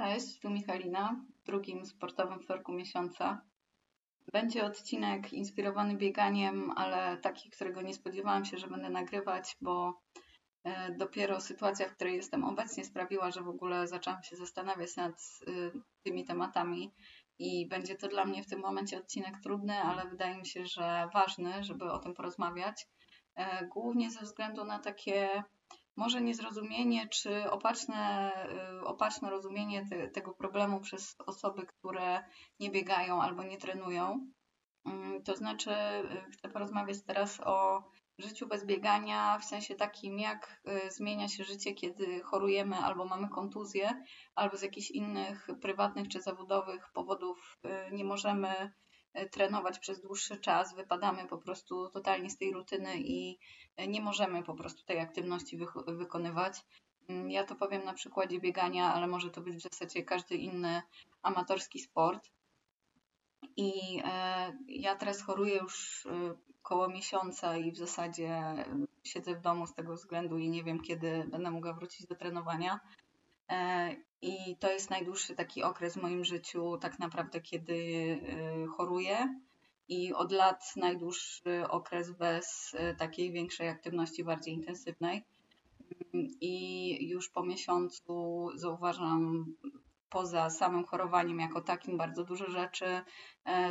Cześć, tu Michalina w drugim sportowym wtorku miesiąca. Będzie odcinek inspirowany bieganiem, ale taki, którego nie spodziewałam się, że będę nagrywać, bo e, dopiero sytuacja, w której jestem obecnie, sprawiła, że w ogóle zaczęłam się zastanawiać nad y, tymi tematami i będzie to dla mnie w tym momencie odcinek trudny, ale wydaje mi się, że ważny, żeby o tym porozmawiać. E, głównie ze względu na takie może niezrozumienie czy opaczne, y, opaczne rozumienie te, tego problemu przez osoby, które nie biegają albo nie trenują. Mm, to znaczy, y, chcę porozmawiać teraz o życiu bez biegania, w sensie takim, jak y, zmienia się życie, kiedy chorujemy albo mamy kontuzję, albo z jakichś innych prywatnych czy zawodowych powodów nie możemy trenować przez dłuższy czas, wypadamy po prostu totalnie z tej rutyny i e, nie możemy po prostu tej aktywności wy- wykonywać. Mm, ja to powiem na przykładzie biegania, ale może to być w zasadzie każdy inny amatorski sport. I e, ja teraz choruję już e, koło miesiąca i w zasadzie siedzę w domu z tego względu i nie wiem, kiedy będę mogła wrócić do trenowania. E, I to jest najdłuższy taki okres w moim życiu, tak naprawdę, kiedy e, choruję. I od lat najdłuższy okres bez e, takiej większej aktywności, bardziej intensywnej. I już po miesiącu zauważam poza samym chorowaniem jako takim bardzo dużo rzeczy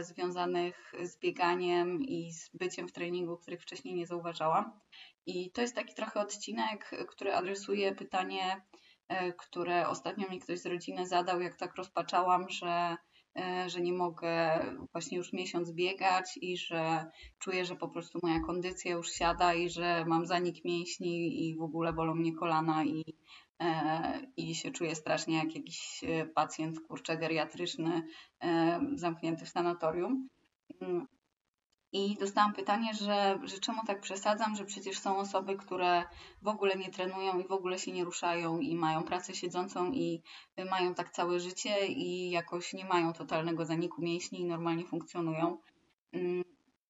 związanych z bieganiem i z byciem w treningu, których wcześniej nie zauważałam. I to jest taki trochę odcinek, który adresuje pytanie, które ostatnio mi ktoś z rodziny zadał, jak tak rozpaczałam, że, e, że nie mogę właśnie już miesiąc biegać i że czuję, że po prostu moja kondycja już siada i że mam zanik mięśni i w ogóle bolą mnie kolana i, e, i się czuję strasznie jak jakiś pacjent kurczę geriatryczny zamknięty w sanatorium. I dostałam pytanie, że, że czemu tak przesadzam, że przecież są osoby, które w ogóle nie trenują i w ogóle się nie ruszają i mają pracę siedzącą i mają tak całe życie i jakoś nie mają totalnego zaniku mięśni i normalnie funkcjonują. Mm,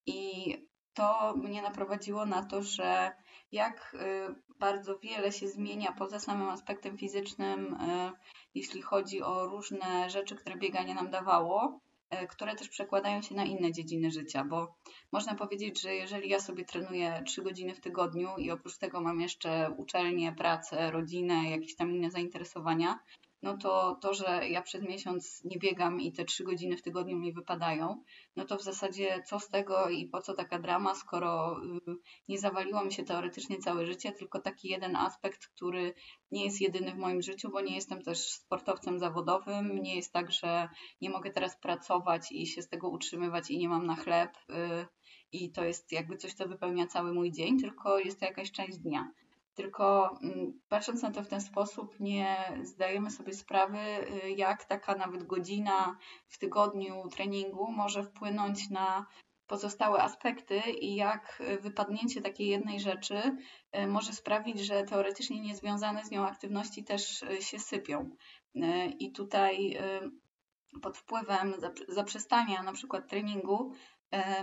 I to mnie naprowadziło na to, że jak y, bardzo wiele się zmienia poza samym aspektem fizycznym, y, jeśli chodzi o różne rzeczy, które bieganie nam dawało, które też przekładają się na inne dziedziny życia, bo można powiedzieć, że jeżeli ja sobie trenuję 3 godziny w tygodniu i oprócz tego mam jeszcze uczelnię, pracę, rodzinę, jakieś tam inne zainteresowania, no to to, że ja przez miesiąc nie biegam i te trzy godziny w tygodniu mi wypadają, no to w zasadzie co z tego i po co taka drama, skoro y, nie zawaliło mi się teoretycznie całe życie, tylko taki jeden aspekt, który nie jest jedyny w moim życiu, bo nie jestem też sportowcem zawodowym, nie jest tak, że nie mogę teraz pracować i się z tego utrzymywać i nie mam na chleb y, i to jest jakby coś, co wypełnia cały mój dzień, tylko jest to jakaś część dnia. Tylko mm, patrząc na to w ten sposób, nie zdajemy sobie sprawy, y, jak taka nawet godzina w tygodniu treningu może wpłynąć na pozostałe aspekty i jak wypadnięcie takiej jednej rzeczy y, może sprawić, że teoretycznie niezwiązane z nią aktywności też y, się sypią. I tutaj pod wpływem zaprzestania na przykład treningu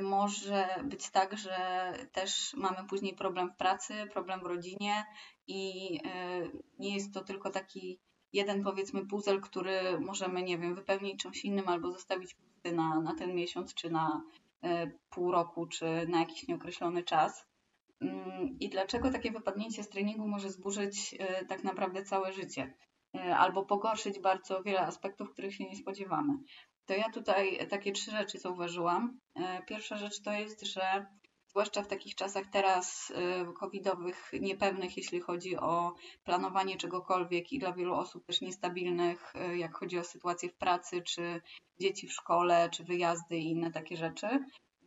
może być tak, że też mamy później problem w pracy, problem w rodzinie i e, nie jest to tylko taki jeden powiedzmy puzzle, który możemy, nie wiem, wypełnić czymś innym albo zostawić na, na ten miesiąc, czy na e, pół roku, czy na jakiś nieokreślony czas. Mm, I dlaczego takie wypadnięcie z treningu może zburzyć tak naprawdę całe życie? Albo pogorszyć bardzo wiele aspektów, których się nie spodziewamy. To ja tutaj takie trzy rzeczy zauważyłam. E, pierwsza rzecz to jest, że zwłaszcza w takich czasach teraz e, covidowych, niepewnych, jeśli chodzi o planowanie czegokolwiek i dla wielu osób też niestabilnych, e, jak chodzi o sytuację w pracy, czy dzieci w szkole, czy wyjazdy i inne takie rzeczy,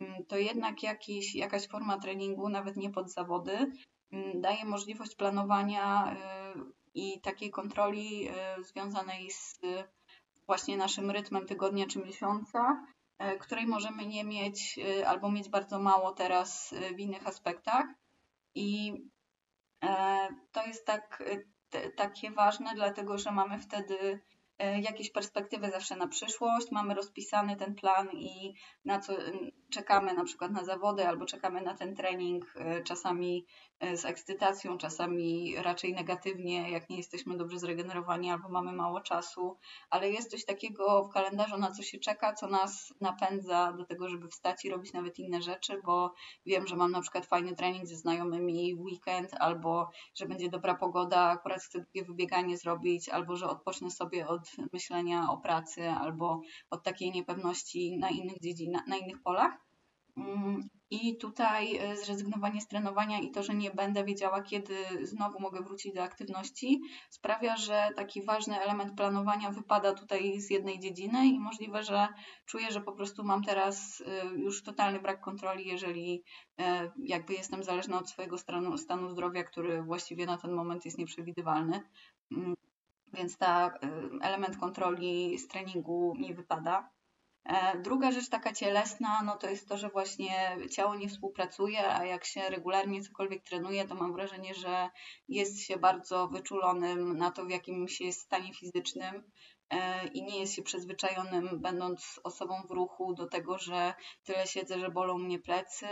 mm, to jednak jakiś, jakaś forma treningu, nawet nie pod zawody, mm, daje możliwość planowania i takiej kontroli związanej z właśnie naszym rytmem tygodnia czy miesiąca, e, której możemy nie mieć e, albo mieć bardzo mało teraz e, w innych aspektach. I to jest tak, takie ważne, dlatego że mamy wtedy jakieś perspektywy zawsze na przyszłość, mamy rozpisany ten plan i na co, czekamy na przykład na zawody albo czekamy na ten trening, czasami z ekscytacją, czasami raczej negatywnie, jak nie jesteśmy dobrze zregenerowani albo mamy mało czasu, ale jest coś takiego w kalendarzu, na co się czeka, co nas napędza do tego, żeby wstać i robić nawet inne rzeczy, bo wiem, że mam na przykład fajny trening ze znajomymi weekend, albo że będzie dobra pogoda, akurat chcę długie wybieganie zrobić, albo że odpocznę sobie od myślenia o pracy, albo od takiej niepewności na innych dziedzinach, na innych polach. Mm, I tutaj e, zrezygnowanie z trenowania i to, że nie będę wiedziała, kiedy znowu mogę wrócić do aktywności, sprawia, że taki ważny element planowania wypada tutaj z jednej dziedziny i możliwe, że czuję, że po prostu mam teraz e, już totalny brak kontroli, jeżeli e, jakby jestem zależna od swojego stanu, zdrowia, który właściwie na ten moment jest nieprzewidywalny. Mm, więc ta element kontroli z treningu mi wypada. E, druga rzecz taka cielesna, no to jest to, że właśnie ciało nie współpracuje, a jak się regularnie cokolwiek trenuje, to mam wrażenie, że jest się bardzo wyczulonym na to, w jakim się jest stanie fizycznym e, i nie jest się przyzwyczajonym, będąc osobą w ruchu, do tego, że tyle siedzę, że bolą mnie plecy,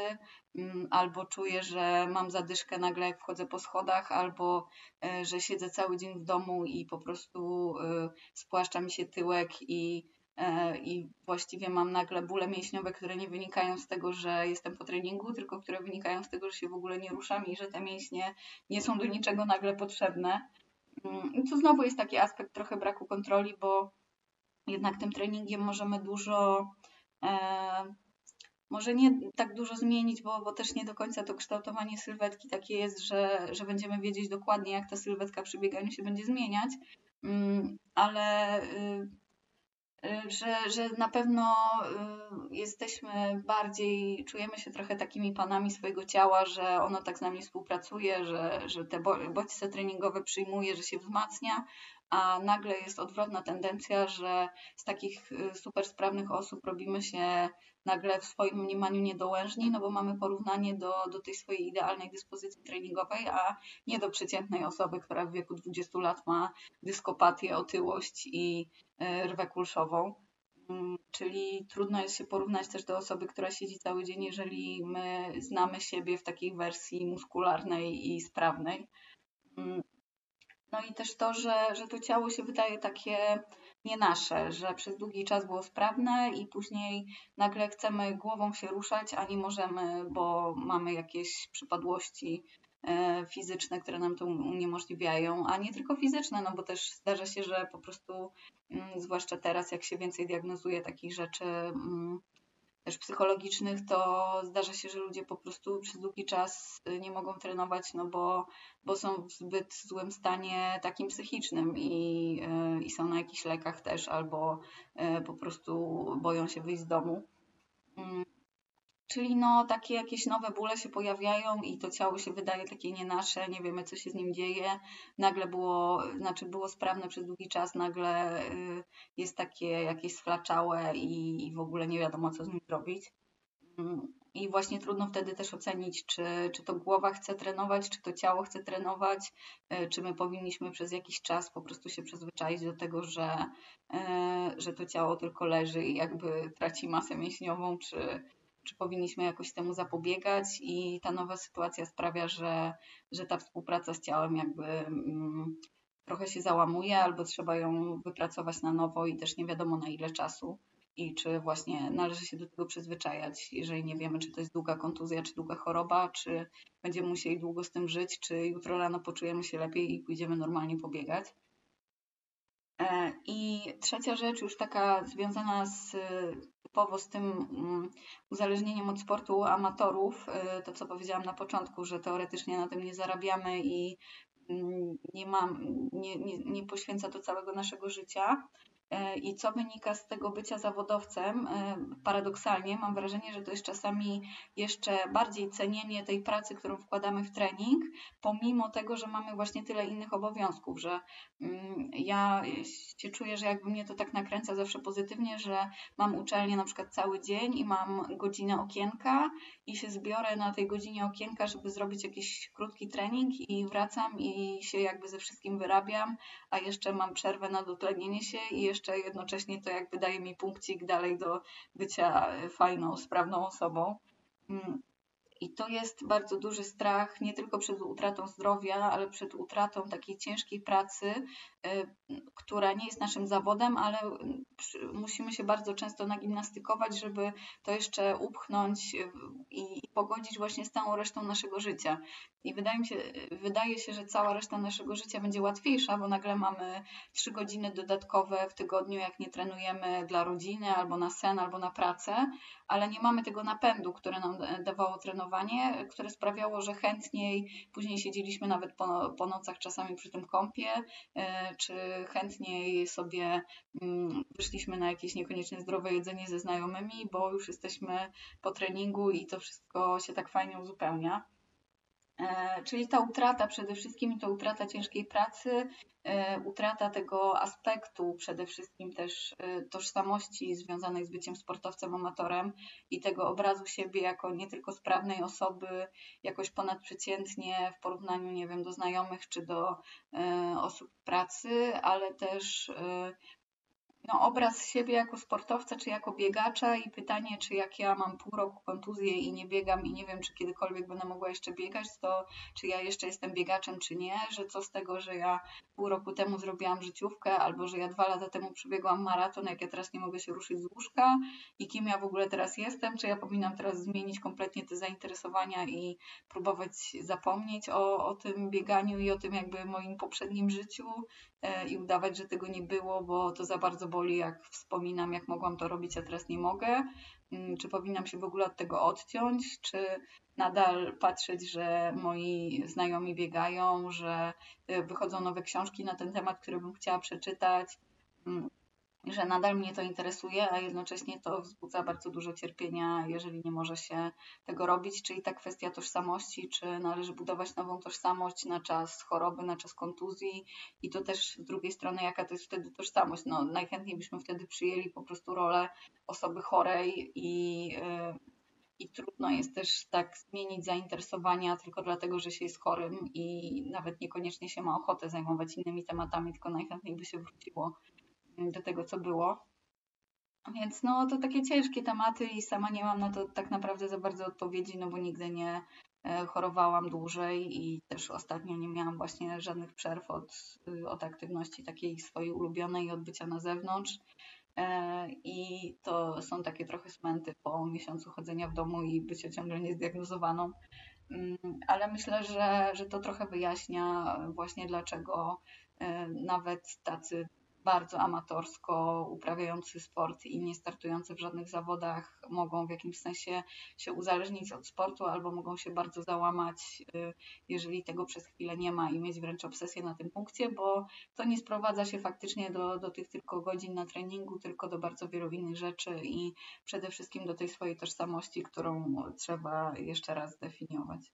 mm, albo czuję, że mam zadyszkę nagle, jak wchodzę po schodach, albo e, że siedzę cały dzień w domu i po prostu spłaszcza mi się tyłek i i właściwie mam nagle bóle mięśniowe, które nie wynikają z tego, że jestem po treningu, tylko które wynikają z tego, że się w ogóle nie ruszam i że te mięśnie nie są do niczego nagle potrzebne. Mm, I tu znowu jest taki aspekt trochę braku kontroli, bo jednak tym treningiem możemy dużo, e, może nie tak dużo zmienić, bo, bo też nie do końca to kształtowanie sylwetki takie jest, że, że będziemy wiedzieć dokładnie, jak ta sylwetka przy bieganiu się będzie zmieniać, mm, ale Y, że, że na pewno y, jesteśmy bardziej, czujemy się trochę takimi panami swojego ciała, że ono tak z nami współpracuje, że, że te bodźce treningowe przyjmuje, że się wzmacnia, a nagle jest odwrotna tendencja, że z takich y, super sprawnych osób robimy się nagle w swoim mniemaniu niedołężni, no bo mamy porównanie do, do tej swojej idealnej dyspozycji treningowej, a nie do przeciętnej osoby, która w wieku 20 lat ma dyskopatię, otyłość i rwę kulszową. Mm, czyli trudno jest się porównać też do osoby, która siedzi cały dzień, jeżeli my znamy siebie w takiej wersji muskularnej i sprawnej. Mm, no i też to, że, że to ciało się wydaje takie nie nasze, że przez długi czas było sprawne i później nagle chcemy głową się ruszać, a nie możemy, bo mamy jakieś przypadłości e, fizyczne, które nam to uniemożliwiają, a nie tylko fizyczne, no bo też zdarza się, że po prostu, mm, zwłaszcza teraz, jak się więcej diagnozuje takich rzeczy, mm, też psychologicznych, to zdarza się, że ludzie po prostu przez długi czas y, nie mogą trenować, no bo, bo są w zbyt złym stanie takim psychicznym i, y, i są na jakichś lekach też, albo y, po prostu boją się wyjść z domu. Czyli no takie jakieś nowe bóle się pojawiają i to ciało się wydaje takie nie nasze, nie wiemy co się z nim dzieje. Nagle było, znaczy było sprawne przez długi czas, nagle y, jest takie jakieś sflaczałe i, i w ogóle nie wiadomo co z nim zrobić. Mm, I właśnie trudno wtedy też ocenić, czy, czy to głowa chce trenować, czy to ciało chce trenować, y, czy my powinniśmy przez jakiś czas po prostu się przyzwyczaić do tego, że, y, że to ciało tylko leży i jakby traci masę mięśniową, czy, czy powinniśmy jakoś temu zapobiegać i ta nowa sytuacja sprawia, że, że ta współpraca z ciałem jakby mm, trochę się załamuje albo trzeba ją wypracować na nowo i też nie wiadomo na ile czasu i czy właśnie należy się do tego przyzwyczajać, jeżeli nie wiemy, czy to jest długa kontuzja, czy długa choroba, czy będziemy musieli długo z tym żyć, czy jutro rano poczujemy się lepiej i pójdziemy normalnie pobiegać. I trzecia rzecz, już taka związana z typowo z tym mm, uzależnieniem od sportu amatorów, y, to co powiedziałam na początku, że teoretycznie na tym nie zarabiamy i mm, nie, mam, nie, nie, nie poświęca to całego naszego życia, I co wynika z tego bycia zawodowcem, e, paradoksalnie mam wrażenie, że to jest czasami jeszcze bardziej cenienie tej pracy, którą wkładamy w trening, pomimo tego, że mamy właśnie tyle innych obowiązków, że mm, ja się czuję, że jakby mnie to tak nakręca zawsze pozytywnie, że mam uczelnię na przykład cały dzień i mam godzinę okienka i się zbiorę na tej godzinie okienka, żeby zrobić jakiś krótki trening i wracam i się jakby ze wszystkim wyrabiam, a jeszcze mam przerwę na dotlenienie się i jeszcze jednocześnie to jakby daje mi punkcik dalej do bycia fajną, sprawną osobą. Mm, i to jest bardzo duży strach nie tylko przed utratą zdrowia, ale przed utratą takiej ciężkiej pracy, y, która nie jest naszym zawodem, ale musimy się bardzo często nagimnastykować, żeby to jeszcze upchnąć y, i pogodzić właśnie z całą resztą naszego życia. I wydaje mi się, wydaje się, że cała reszta naszego życia będzie łatwiejsza, bo nagle mamy trzy godziny dodatkowe w tygodniu, jak nie trenujemy dla rodziny, albo na sen, albo na pracę, ale nie mamy tego napędu, które nam dawało trenowanie, które sprawiało, że chętniej później siedzieliśmy nawet po, po nocach czasami przy tym kąpie, e, czy chętniej sobie mm, wyszliśmy na jakieś niekoniecznie zdrowe jedzenie ze znajomymi, bo już jesteśmy po treningu i to wszystko się tak fajnie uzupełnia. E, czyli ta utrata przede wszystkim to utrata ciężkiej pracy, e, utrata tego aspektu przede wszystkim też e, tożsamości związanej z byciem sportowcem amatorem i tego obrazu siebie jako nie tylko sprawnej osoby, jakoś ponadprzeciętnie w porównaniu, nie wiem, do znajomych czy do osób pracy, ale też no, obraz siebie jako sportowca czy jako biegacza i pytanie, czy jak ja mam pół roku kontuzję i nie biegam i nie wiem, czy kiedykolwiek będę mogła jeszcze biegać, to czy ja jeszcze jestem biegaczem, czy nie, że co z tego, że ja pół roku temu zrobiłam życiówkę albo że ja dwa lata temu przebiegłam maraton, jak ja teraz nie mogę się ruszyć z łóżka i kim ja w ogóle teraz jestem, czy ja powinnam teraz zmienić kompletnie te zainteresowania i próbować zapomnieć o, o tym bieganiu i o tym jakby moim poprzednim życiu i udawać, że tego nie było, bo to za bardzo boli, jak wspominam, jak mogłam to robić, a teraz nie mogę. Mm, czy powinnam się w ogóle od tego odciąć, czy nadal patrzeć, że moi znajomi biegają, że y, wychodzą nowe książki na ten temat, które bym chciała przeczytać. Że nadal mnie to interesuje, a jednocześnie to wzbudza bardzo dużo cierpienia, jeżeli nie może się tego robić, czyli ta kwestia tożsamości, czy należy budować nową tożsamość na czas choroby, na czas kontuzji i to też z drugiej strony, jaka to jest wtedy tożsamość. No, najchętniej byśmy wtedy przyjęli po prostu rolę osoby chorej i, yy, i trudno jest też tak zmienić zainteresowania tylko dlatego, że się jest chorym i nawet niekoniecznie się ma ochotę zajmować innymi tematami, tylko najchętniej by się wróciło do tego, co było. Więc no to takie ciężkie tematy i sama nie mam na to tak naprawdę za bardzo odpowiedzi, no bo nigdy nie e, chorowałam dłużej i też ostatnio nie miałam właśnie żadnych przerw od, y, od aktywności takiej swojej ulubionej i odbycia na zewnątrz. E, I to są takie trochę smęty po miesiącu chodzenia w domu i bycia ciągle niezdiagnozowaną. Mm, ale myślę, że, że to trochę wyjaśnia właśnie dlaczego e, nawet tacy bardzo amatorsko uprawiający sport i nie startujący w żadnych zawodach mogą w jakimś sensie się uzależnić od sportu albo mogą się bardzo załamać, y, jeżeli tego przez chwilę nie ma i mieć wręcz obsesję na tym punkcie, bo to nie sprowadza się faktycznie do, do tych tylko godzin na treningu, tylko do bardzo wielu innych rzeczy i przede wszystkim do tej swojej tożsamości, którą trzeba jeszcze raz definiować.